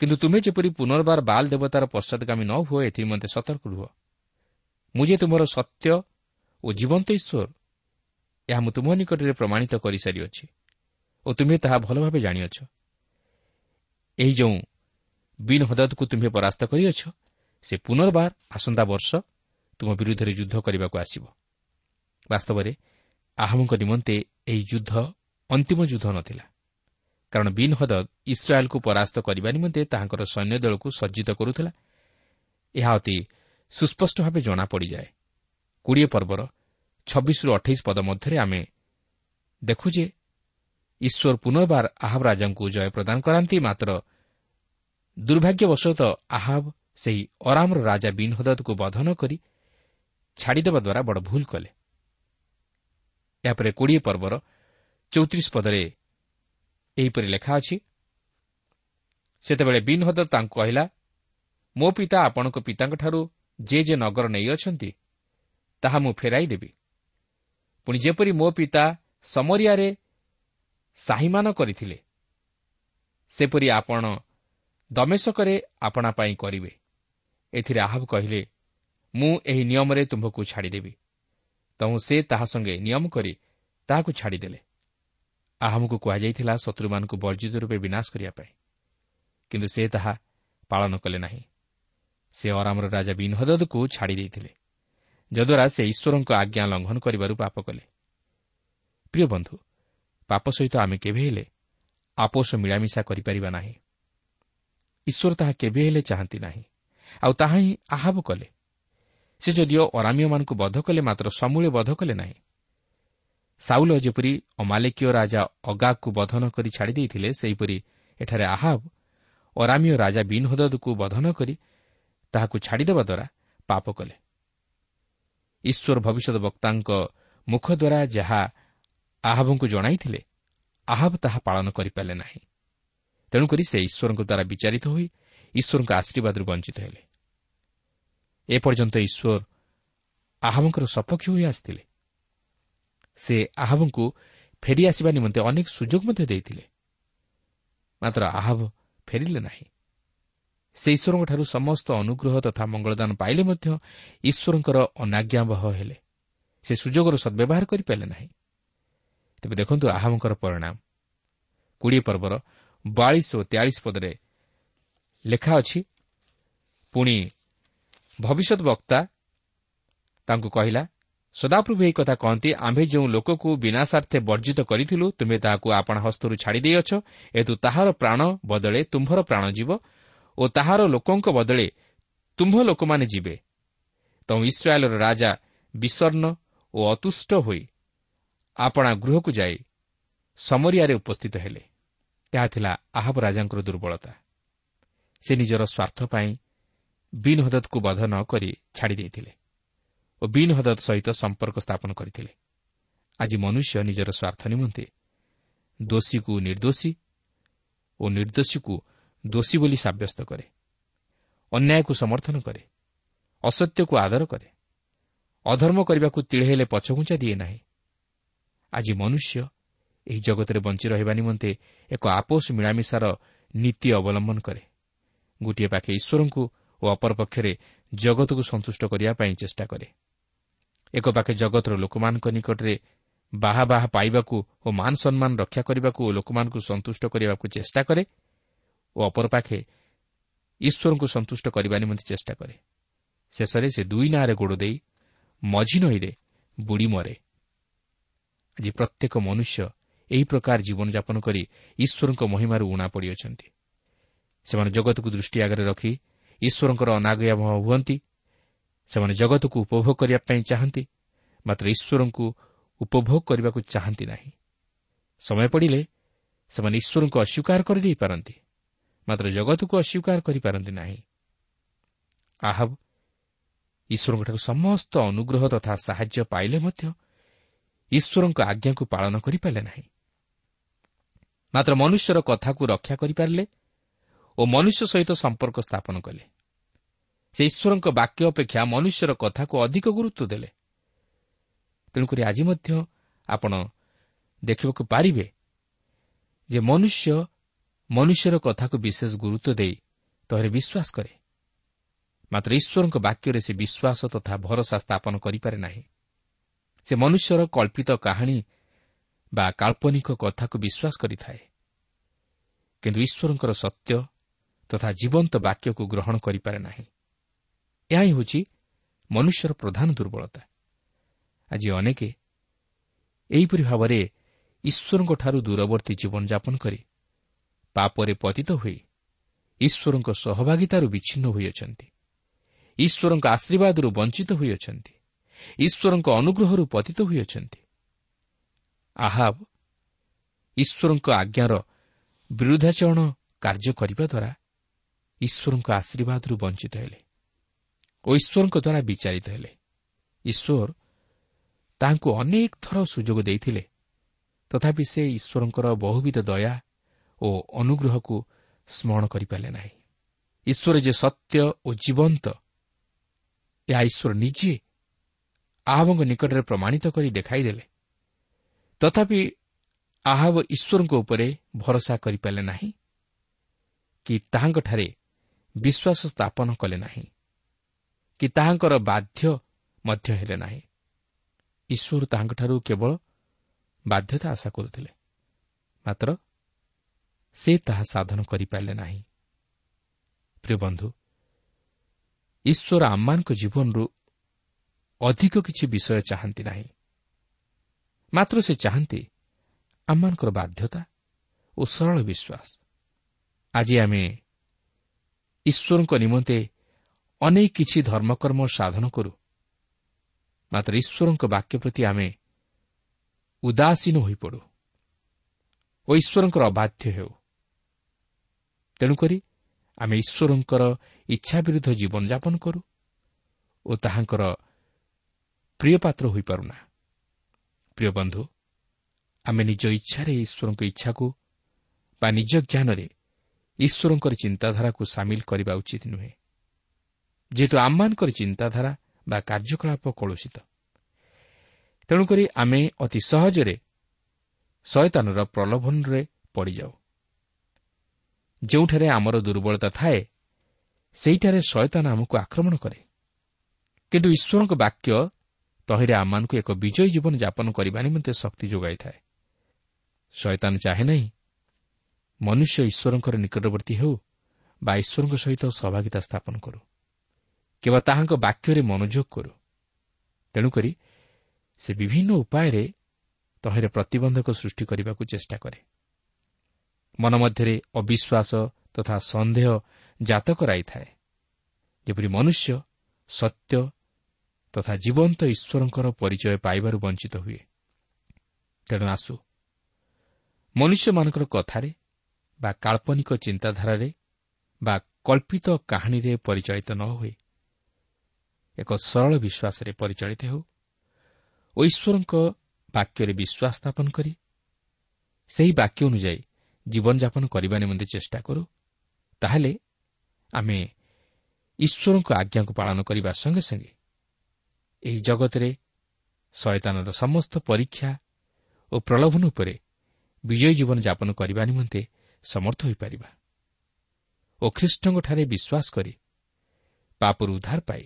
କିନ୍ତୁ ତୁମେ ଯେପରି ପୁନର୍ବାର ବାଲ୍ ଦେବତାର ପଶ୍ଚାଦଗାମୀ ନ ହୁଅ ଏଥିନିମନ୍ତେ ସତର୍କ ରୁହ। ମୁଁ ଯେ ତୁମର ସତ୍ୟ ଓ ଜୀବନ୍ତ ଈଶ୍ୱର ଏହା ମୁଁ ତୁମ ନିକଟରେ ପ୍ରମାଣିତ କରିସାରିଅଛି। ଓ ତୁମେ ତାହା ଭଲ ଭାବେ ଜାଣିଅଛ। ଏହି ଯେଉଁ ବିନ୍ ହଦତକୁ ତୁମ୍ଭେ ପରାସ୍ତ କରିଅଛ ସେ ପୁନର୍ବାର ଆସନ୍ତା ବର୍ଷ ତୁମ ବିରୁଦ୍ଧରେ ଯୁଦ୍ଧ କରିବାକୁ ଆସିବ। ବାସ୍ତବରେ ଆହମଙ୍କ ନିମନ୍ତେ ଏହି ଯୁଦ୍ଧ ଅନ୍ତିମ ଯୁଦ୍ଧ ନଥିଲା। କାରଣ ବିନ୍ ହଦଦ ଇସ୍ରାଏଲ୍କୁ ପରାସ୍ତ କରିବା ନିମନ୍ତେ ତାହାଙ୍କର ସୈନ୍ୟ ଦଳକୁ ସଜ୍ଜିତ କରୁଥିଲା। ଏହା ଅତି ସୁସ୍ପଷ୍ଟ ଭାବେ ଜଣାପଡ଼ିଯାଏ। କୋଡ଼ିଏ ପର୍ବର ଛବିଶରୁ ଅଠେଇଶ ପଦ ମଧ୍ୟରେ ଆମେ ଦେଖୁ ଯେ ଈଶ୍ୱର ପୁନର୍ବାର ଆହବ ରାଜାଙ୍କୁ ଜୟ ପ୍ରଦାନ କରାନ୍ତି। ମାତ୍ର ଦୁର୍ଭାଗ୍ୟବଶତଃ ଆହବ ସେହି ଅରାମର ରାଜା ବିନ୍ ହଦଦକୁ ବଧ ନ କରି ଛାଡ଼ିଦେବା ଦ୍ୱାରା ବଡ଼ ଭୁଲ କଲେ। ଏହାପରେ କୋଡ଼ିଏ ପର୍ବର ଚୌତିରିଶ ପଦରେ ଏହିପରି ଲେଖା ଅଛି ସେତେବେଳେ ବିନ୍ ହଦଦ ତାଙ୍କୁ କହିଲା ମୋ ପିତା ଆପଣଙ୍କ ପିତାଙ୍କଠାରୁ ଯେ ଯେ ନଗର ନେଇଅଛନ୍ତି ତାହା ମୁଁ ଫେରାଇ ଦେବି ପୁଣି ଯେପରି ମୋ ପିତା ସମରିଆରେ ସାହିମାନ କରିଥିଲେ ସେପରି ଆପଣ ଦମେଶକରେ ଆପଣା ପାଇଁ କରିବେ। ଏଥିରେ ଆହବ କହିଲେ ମୁଁ ଏହି ନିୟମରେ ତୁମ୍ଭକୁ ଛାଡ଼ିଦେବି। ତେଣୁ ସେ ତାହା ସଙ୍ଗେ ନିୟମ କରି ତାହାକୁ ଛାଡ଼ିଦେଲେ। ଆହମକୁ କୁହାଯାଇଥିଲା ଶତ୍ରୁମାନଙ୍କୁ ବର୍ଜିତ ରୂପେ ବିନାଶ କରିବା ପାଇଁ। କିନ୍ତୁ ସେ ତାହା ପାଳନ କଲେ ନାହିଁ। ସେ ଅରାମର ରାଜା ବିନହଦକୁ ଛାଡ଼ି ଦେଇଥିଲେ ଯଦ୍ୱାରା ସେ ଈଶ୍ୱରଙ୍କ ଆଜ୍ଞା ଲଙ୍ଘନ କରିବାରୁ ପାପ କଲେ। ପ୍ରିୟ ବନ୍ଧୁ ପାପ ସହିତ ଆମେ କେବେ ହେଲେ ଆପୋଷ ମିଳାମିଶା କରିପାରିବା ନାହିଁ। ଈଶ୍ୱର ତାହା କେବେ ହେଲେ ଚାହାନ୍ତି ନାହିଁ। ଆଉ ତାହା ହିଁ ଆହାବ କଲେ। ସେ ଯଦିଓ ଅରାମୀୟମାନଙ୍କୁ ବଧ କଲେ ମାତ୍ର ସମୂଳେ ବଧ କଲେ ନାହିଁ। ସାଉଲ ଯେପରି ଅମାଲେକୀୟ ରାଜା ଅଗାକୁ ବଧ ନ କରି ଛାଡ଼ି ଦେଇଥିଲେ ସେହିପରି ଏଠାରେ ଆହାବ ଅରାମୀୟ ରାଜା ବିନହଦକୁ ବଧ ନ କରି ତାହାକୁ ଛାଡ଼ିଦେବା ଦ୍ୱାରା ପାପ କଲେ। ଈଶ୍ୱର ଭବିଷ୍ୟତ ବକ୍ତାଙ୍କ ମୁଖ ଦ୍ୱାରା ଯାହା ଆହବଙ୍କୁ ଜଣାଇଥିଲେ ଆହବ ତାହା ପାଳନ କରିପାରିଲେ ନାହିଁ। ତେଣୁକରି ସେ ଈଶ୍ୱରଙ୍କ ଦ୍ୱାରା ବିଚାରିତ ହୋଇ ଈଶ୍ୱରଙ୍କ ଆଶୀର୍ବାଦରୁ ବଞ୍ଚିତ ହେଲେ। ଏପର୍ଯ୍ୟନ୍ତ ଈଶ୍ୱର ଆହବଙ୍କର ସପକ୍ଷ ହୋଇ ଆସିଥିଲେ। ସେ ଆହବଙ୍କୁ ଫେରିଆସିବା ନିମନ୍ତେ ଅନେକ ସୁଯୋଗ ମଧ୍ୟ ଦେଇଥିଲେ। ମାତ୍ର ଆହବ ଫେରିଲେ ନାହିଁ। ସେ ଈଶ୍ୱରଙ୍କଠାରୁ ସମସ୍ତ ଅନୁଗ୍ରହ ତଥା ମଙ୍ଗଳଦାନ ପାଇଲେ ମଧ୍ୟ ଈଶ୍ୱରଙ୍କର ଅନାଜ୍ଞାବହ ହେଲେ। ସେ ସୁଯୋଗର ସଦ୍ବ୍ୟବହାର କରିପାରିଲେ ନାହିଁ। ତେବେ ଦେଖନ୍ତୁ ଆହମଙ୍କର ପରିଣାମ। କୋଡ଼ିଏ ପର୍ବର ବୟାଳିଶ ଓ ତେୟାଳିଶ ପଦରେ ଲେଖା ଅଛି ପୁଣି ଭବିଷ୍ୟତ ବକ୍ତା ତାଙ୍କୁ କହିଲା ସଦାପ୍ରଭୁ ଏହି କଥା କହନ୍ତି ଆମ୍ଭେ ଯେଉଁ ଲୋକକୁ ବିନାଶାର୍ଥେ ବର୍ଜିତ କରିଥିଲୁ ତୁମେ ତାହାକୁ ଆପଣା ହସ୍ତରୁ ଛାଡ଼ି ଦେଇଅଛ ଏତୁ ତାହାର ପ୍ରାଣ ବଦଳେ ତୁମ୍ଭର ପ୍ରାଣ ଯିବ ଓ ତାହାର ଲୋକଙ୍କ ବଦଳେ ତୁମ୍ଭ ଲୋକମାନେ ଯିବେ। ତେଣୁ ଇସ୍ରାଏଲ୍ର ରାଜା ବିଷର୍ଣ୍ଣ ଓ ଅତୁଷ୍ଟ ହୋଇ ଆପଣା ଗୃହକୁ ଯାଇ ସମରିଆରେ ଉପସ୍ଥିତ ହେଲେ। ଏହା ଥିଲା ଆହବ ରାଜାଙ୍କର ଦୁର୍ବଳତା। ସେ ନିଜର ସ୍ୱାର୍ଥ ପାଇଁ ବିନ୍ ହଦତକୁ ବଧ ନ କରି ଛାଡ଼ି ଦେଇଥିଲେ ଓ ବିନ୍ ହଦତ ସହିତ ସମ୍ପର୍କ ସ୍ଥାପନ କରିଥିଲେ। ଆଜି ମନୁଷ୍ୟ ନିଜର ସ୍ୱାର୍ଥ ନିମନ୍ତେ ଦୋଷୀକୁ ନିର୍ଦ୍ଦୋଷୀ ଓ ନିର୍ଦ୍ଦୋଷୀକୁ ଦୋଷୀ ବୋଲି ସାବ୍ୟସ୍ତ କରେ। ଅନ୍ୟାୟକୁ ସମର୍ଥନ କରେ। ଅସତ୍ୟକୁ ଆଦର କରେ। ଅଧର୍ମ କରିବାକୁ ତିଳେ ହେଲେ ପଛଘୁଞ୍ଚା ଦିଏ ନାହିଁ। ଆଜି ମନୁଷ୍ୟ ଏହି ଜଗତରେ ବଞ୍ଚି ରହିବା ନିମନ୍ତେ ଏକ ଆପୋଷ ମିଳାମିଶାର ନୀତି ଅବଲମ୍ବନ କରେ। ଗୋଟିଏ ପାଖେ ଈଶ୍ୱରଙ୍କୁ ଓ ଅପରପକ୍ଷରେ ଜଗତକୁ ସନ୍ତୁଷ୍ଟ କରିବା ପାଇଁ ଚେଷ୍ଟା କରେ। ଏକ ପାଖେ ଜଗତର ଲୋକମାନଙ୍କ ନିକଟରେ ବାହା ବାହା ପାଇବାକୁ ଓ ମାନ ସମ୍ମାନ ରକ୍ଷା କରିବାକୁ ଓ ଲୋକମାନଙ୍କୁ ସନ୍ତୁଷ୍ଟ କରିବାକୁ ଚେଷ୍ଟା କରେ। ଓ ଅପର ପାଖେ ଈଶ୍ୱରଙ୍କୁ ସନ୍ତୁଷ୍ଟ କରିବା ନିମନ୍ତେ ଚେଷ୍ଟା କରେ। ଶେଷରେ ସେ ଦୁଇ ନାଁରେ ଗୋଡ଼ ଦେଇ ମଝି ନଈରେ ବୁଡ଼ି ମରେ। ଆଜି ପ୍ରତ୍ୟେକ ମନୁଷ୍ୟ ଏହି ପ୍ରକାର ଜୀବନଯାପନ କରି ଈଶ୍ୱରଙ୍କ ମହିମାରୁ ଉଣା ପଡ଼ିଅଛନ୍ତି। ସେମାନେ ଜଗତକୁ ଦୃଷ୍ଟି ଆଗରେ ରଖି ଈଶ୍ୱରଙ୍କର ଅନାଗୟାମହ ହୁଅନ୍ତି। ସେମାନେ ଜଗତକୁ ଉପଭୋଗ କରିବା ପାଇଁ ଚାହାନ୍ତି ମାତ୍ର ଈଶ୍ୱରଙ୍କୁ ଉପଭୋଗ କରିବାକୁ ଚାହାନ୍ତି ନାହିଁ। ସମୟ ପଡ଼ିଲେ ସେମାନେ ଈଶ୍ୱରଙ୍କୁ ଅସ୍ୱୀକାର କରିଦେଇପାରନ୍ତି ମାତ୍ର ଜଗତକୁ ଅସ୍ୱୀକାର କରିପାରନ୍ତି ନାହିଁ ଆହବ ଈଶ୍ୱରଙ୍କଠାରୁ ସମସ୍ତ ଅନୁଗ୍ରହ ତଥା ସାହାଯ୍ୟ ପାଇଲେ ମଧ୍ୟ ଈଶ୍ୱରଙ୍କ ଆଜ୍ଞାକୁ ପାଳନ କରିପାରିଲେ ନାହିଁ ମାତ୍ର ମନୁଷ୍ୟର କଥାକୁ ରକ୍ଷା କରିପାରିଲେ ଓ ମନୁଷ୍ୟ ସହିତ ସମ୍ପର୍କ ସ୍ଥାପନ କଲେ ସେ ଈଶ୍ୱରଙ୍କ ବାକ୍ୟ ଅପେକ୍ଷା ମନୁଷ୍ୟର କଥାକୁ ଅଧିକ ଗୁରୁତ୍ୱ ଦେଲେ ତେଣୁକରି ଆଜି ମଧ୍ୟ ଆପଣ ଦେଖିବାକୁ ପାରିବେ ଯେ ମନୁଷ୍ୟ ମନୁଷ୍ୟର କଥାକୁ ବିଶେଷ ଗୁରୁତ୍ୱ ଦେଇ ତହିଁରେ ବିଶ୍ୱାସ କରେ। ମାତ୍ର ଈଶ୍ୱରଙ୍କ ବାକ୍ୟରେ ସେ ବିଶ୍ୱାସ ତଥା ଭରସା ସ୍ଥାପନ କରିପାରେ ନାହିଁ। ସେ ମନୁଷ୍ୟର କଳ୍ପିତ କାହାଣୀ ବା କାଳ୍ପନିକ କଥାକୁ ବିଶ୍ୱାସ କରିଥାଏ। କିନ୍ତୁ ଈଶ୍ୱରଙ୍କର ସତ୍ୟ ତଥା ଜୀବନ୍ତ ବାକ୍ୟକୁ ଗ୍ରହଣ କରିପାରେ ନାହିଁ। ଏହା ହିଁ ହେଉଛି ମନୁଷ୍ୟର ପ୍ରଧାନ ଦୁର୍ବଳତା। ଆଜି ଅନେକ ଏହିପରି ଭାବରେ ଈଶ୍ୱରଙ୍କଠାରୁ ଦୂରବର୍ତ୍ତୀ ଜୀବନଯାପନ କରି ପାପରେ ପତିତ ହୋଇ ଈଶ୍ୱରଙ୍କ ସହଭାଗିତାରୁ ବିଚ୍ଛିନ୍ନ ହୋଇଅଛନ୍ତି। ଈଶ୍ୱରଙ୍କ ଆଶୀର୍ବାଦରୁ ବଞ୍ଚିତ ହୋଇଅଛନ୍ତି। ଈଶ୍ୱରଙ୍କ ଅନୁଗ୍ରହରୁ ପତିତ ହୋଇଅଛନ୍ତି। ଆହାବ ଈଶ୍ୱରଙ୍କ ଆଜ୍ଞାର ବିରୁଦ୍ଧାଚରଣ କାର୍ଯ୍ୟ କରିବା ଦ୍ୱାରା ଈଶ୍ୱରଙ୍କ ଆଶୀର୍ବାଦରୁ ବଞ୍ଚିତ ହେଲେ ଓ ଈଶ୍ୱରଙ୍କ ଦ୍ୱାରା ବିଚାରିତ ହେଲେ। ଈଶ୍ୱର ତାହାଙ୍କୁ ଅନେକ ଥର ସୁଯୋଗ ଦେଇଥିଲେ। ତଥାପି ସେ ଈଶ୍ୱରଙ୍କର ବହୁବିଧ ଦୟା ଓ ଅନୁଗ୍ରହକୁ ସ୍ମରଣ କରିପାରିଲେ ନାହିଁ। ଈଶ୍ୱର ଯେ ସତ୍ୟ ଓ ଜୀବନ୍ତ ଏହା ଈଶ୍ୱର ନିଜେ ଆହବଙ୍କ ନିକଟରେ ପ୍ରମାଣିତ କରି ଦେଖାଇଦେଲେ। ତଥାପି ଆହବ ଈଶ୍ୱରଙ୍କ ଉପରେ ଭରସା କରିପାରିଲେ ନାହିଁ କି ତାହାଙ୍କଠାରେ ବିଶ୍ୱାସ ସ୍ଥାପନ କଲେ ନାହିଁ କି ତାହାଙ୍କର ବାଧ୍ୟ ମଧ୍ୟ ହେଲେ ନାହିଁ। ଈଶ୍ୱର ତାହାଙ୍କଠାରୁ କେବଳ ବାଧ୍ୟତା ଆଶା କରୁଥିଲେ। ମାତ୍ର ସେ ତାହା ସାଧନ କରିପାରିଲେ ନାହିଁ। ପ୍ରିୟ ବନ୍ଧୁ ଈଶ୍ୱର ଆମମାନଙ୍କ ଜୀବନରୁ ଅଧିକ କିଛି ବିଷୟ ଚାହାନ୍ତି ନାହିଁ। ମାତ୍ର ସେ ଚାହାନ୍ତି ଆମମାନଙ୍କର ବାଧ୍ୟତା ଓ ସରଳ ବିଶ୍ୱାସ। ଆଜି ଆମେ ଈଶ୍ୱରଙ୍କ ନିମନ୍ତେ ଅନେକ କିଛି ଧର୍ମକର୍ମ ସାଧନ କରୁ। ମାତ୍ର ଈଶ୍ୱରଙ୍କ ବାକ୍ୟ ପ୍ରତି ଆମେ ଉଦାସୀନ ହୋଇପଡ଼ୁ ଓ ଈଶ୍ୱରଙ୍କର ଅବାଧ୍ୟ ହେଉ। ତେଣୁକରି ଆମେ ଈଶ୍ୱରଙ୍କର ଇଚ୍ଛା ବିରୁଦ୍ଧ ଜୀବନଯାପନ କରୁ ଓ ତାହାଙ୍କର ପ୍ରିୟ ପାତ୍ର ହୋଇପାରୁନା। ପ୍ରିୟ ବନ୍ଧୁ ଆମେ ନିଜ ଇଚ୍ଛାରେ ଈଶ୍ୱରଙ୍କ ଇଚ୍ଛାକୁ ବା ନିଜ ଜ୍ଞାନରେ ଈଶ୍ୱରଙ୍କର ଚିନ୍ତାଧାରାକୁ ସାମିଲ କରିବା ଉଚିତ ନୁହେଁ। ଯେହେତୁ ଆମମାନଙ୍କର ଚିନ୍ତାଧାରା ବା କାର୍ଯ୍ୟକଳାପ କଳୁଷିତ। ତେଣୁକରି ଆମେ ଅତି ସହଜରେ ଶୟତାନର ପ୍ରଲୋଭନରେ ପଡ଼ିଯାଉ। ଯେଉଁଠାରେ ଆମର ଦୁର୍ବଳତା ଥାଏ ସେହିଠାରେ ଶୟତାନ ଆମକୁ ଆକ୍ରମଣ କରେ। କିନ୍ତୁ ଈଶ୍ୱରଙ୍କ ବାକ୍ୟ ତହିଁରେ ଆମମାନଙ୍କୁ ଏକ ବିଜୟୀ ଜୀବନ ଯାପନ କରିବା ନିମନ୍ତେ ଶକ୍ତି ଯୋଗାଇଥାଏ। ଶୟତାନ ଚାହେଁ ନାହିଁ ମନୁଷ୍ୟ ଈଶ୍ୱରଙ୍କର ନିକଟବର୍ତ୍ତୀ ହେଉ ବା ଈଶ୍ୱରଙ୍କ ସହିତ ସହଭାଗିତା ସ୍ଥାପନ କରୁ କିମ୍ବା ତାହାଙ୍କ ବାକ୍ୟରେ ମନୋଯୋଗ କରୁ। ତେଣୁକରି ସେ ବିଭିନ୍ନ ଉପାୟରେ ତହିଁରେ ପ୍ରତିବନ୍ଧକ ସୃଷ୍ଟି କରିବାକୁ ଚେଷ୍ଟା କରେ। ମନ ମଧ୍ୟରେ ଅବିଶ୍ୱାସ ତଥା ସନ୍ଦେହ ଜାତ କରାଇଥାଏ ଯେପରି ମନୁଷ୍ୟ ସତ୍ୟ ତଥା ଜୀବନ୍ତ ଈଶ୍ୱରଙ୍କର ପରିଚୟ ପାଇବାରୁ ବଞ୍ଚିତ ହୁଏ। ତେଣୁ ଆସୁ। ମନୁଷ୍ୟମାନଙ୍କର କଥାରେ ବା କାଳ୍ପନିକ ଚିନ୍ତାଧାରାରେ ବା କଳ୍ପିତ କାହାଣୀରେ ପରିଚାଳିତ ନ ହୋଇ ଏକ ସରଳ ବିଶ୍ୱାସରେ ପରିଚାଳିତ ହେଉ ଓ ଈଶ୍ୱରଙ୍କ ବାକ୍ୟରେ ବିଶ୍ୱାସ ସ୍ଥାପନ କରି ସେହି ବାକ୍ୟ ଅନୁଯାୟୀ ଜୀବନଯାପନ କରିବା ନିମନ୍ତେ ଚେଷ୍ଟା କରୁ ତାହେଲେ ଆମେ ଈଶ୍ୱରଙ୍କ ଆଜ୍ଞାକୁ ପାଳନ କରିବା ସଙ୍ଗେ ସଙ୍ଗେ ଏହି ଜଗତରେ ଶୟତାନର ସମସ୍ତ ପରୀକ୍ଷା ଓ ପ୍ରଲୋଭନ ଉପରେ ବିଜୟୀ ଜୀବନଯାପନ କରିବା ନିମନ୍ତେ ସମର୍ଥ ହୋଇପାରିବା ଓ ଖ୍ରୀଷ୍ଟଙ୍କଠାରେ ବିଶ୍ୱାସ କରି ପାପରୁ ଉଦ୍ଧାର ପାଇ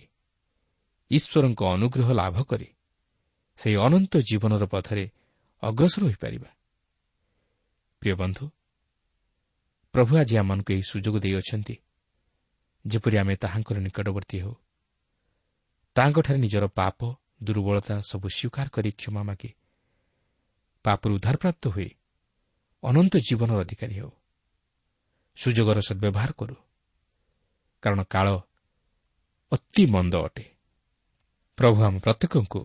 ଈଶ୍ୱରଙ୍କ ଅନୁଗ୍ରହ ଲାଭ କରି ସେହି ଅନନ୍ତ ଜୀବନର ପଥରେ ଅଗ୍ରସର ହୋଇପାରିବା। ପ୍ରିୟ ବନ୍ଧୁ ପ୍ରଭୁ ଆଜି ଆମମାନଙ୍କୁ ଏହି ସୁଯୋଗ ଦେଇଅଛନ୍ତି ଯେପରି ଆମେ ତାହାଙ୍କର ନିକଟବର୍ତ୍ତୀ ହେଉ। ତାହାଙ୍କଠାରେ ନିଜର ପାପ ଦୁର୍ବଳତା ସବୁ ସ୍ୱୀକାର କରି କ୍ଷମା ମାଗି। ପାପରୁ ଉଦ୍ଧାରପ୍ରାପ୍ତ ହୋଇ ଅନନ୍ତ ଜୀବନର ଅଧିକାରୀ ହେଉ। ସୁଯୋଗର ସଦ୍ବ୍ୟବହାର କରୁ। କାରଣ କାଳ ଅତି ମନ୍ଦ ଅଟେ। ପ୍ରଭୁ ଆମ ପ୍ରତ୍ୟେକଙ୍କୁ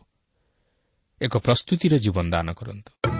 ଏକ ପ୍ରସ୍ତୁତିର ଜୀବନ ଦାନ କରନ୍ତୁ।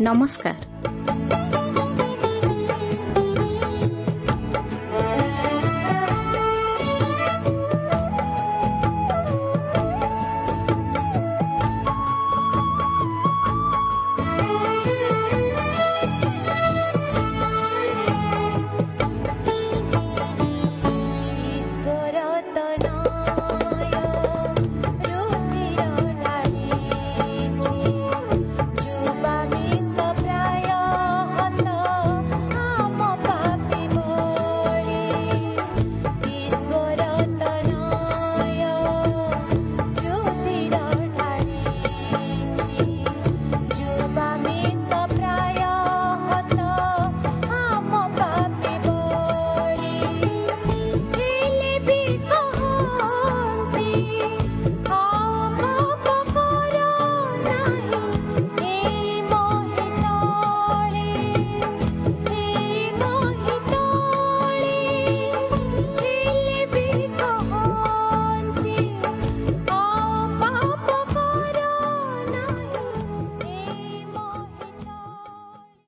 ନମସ୍କାର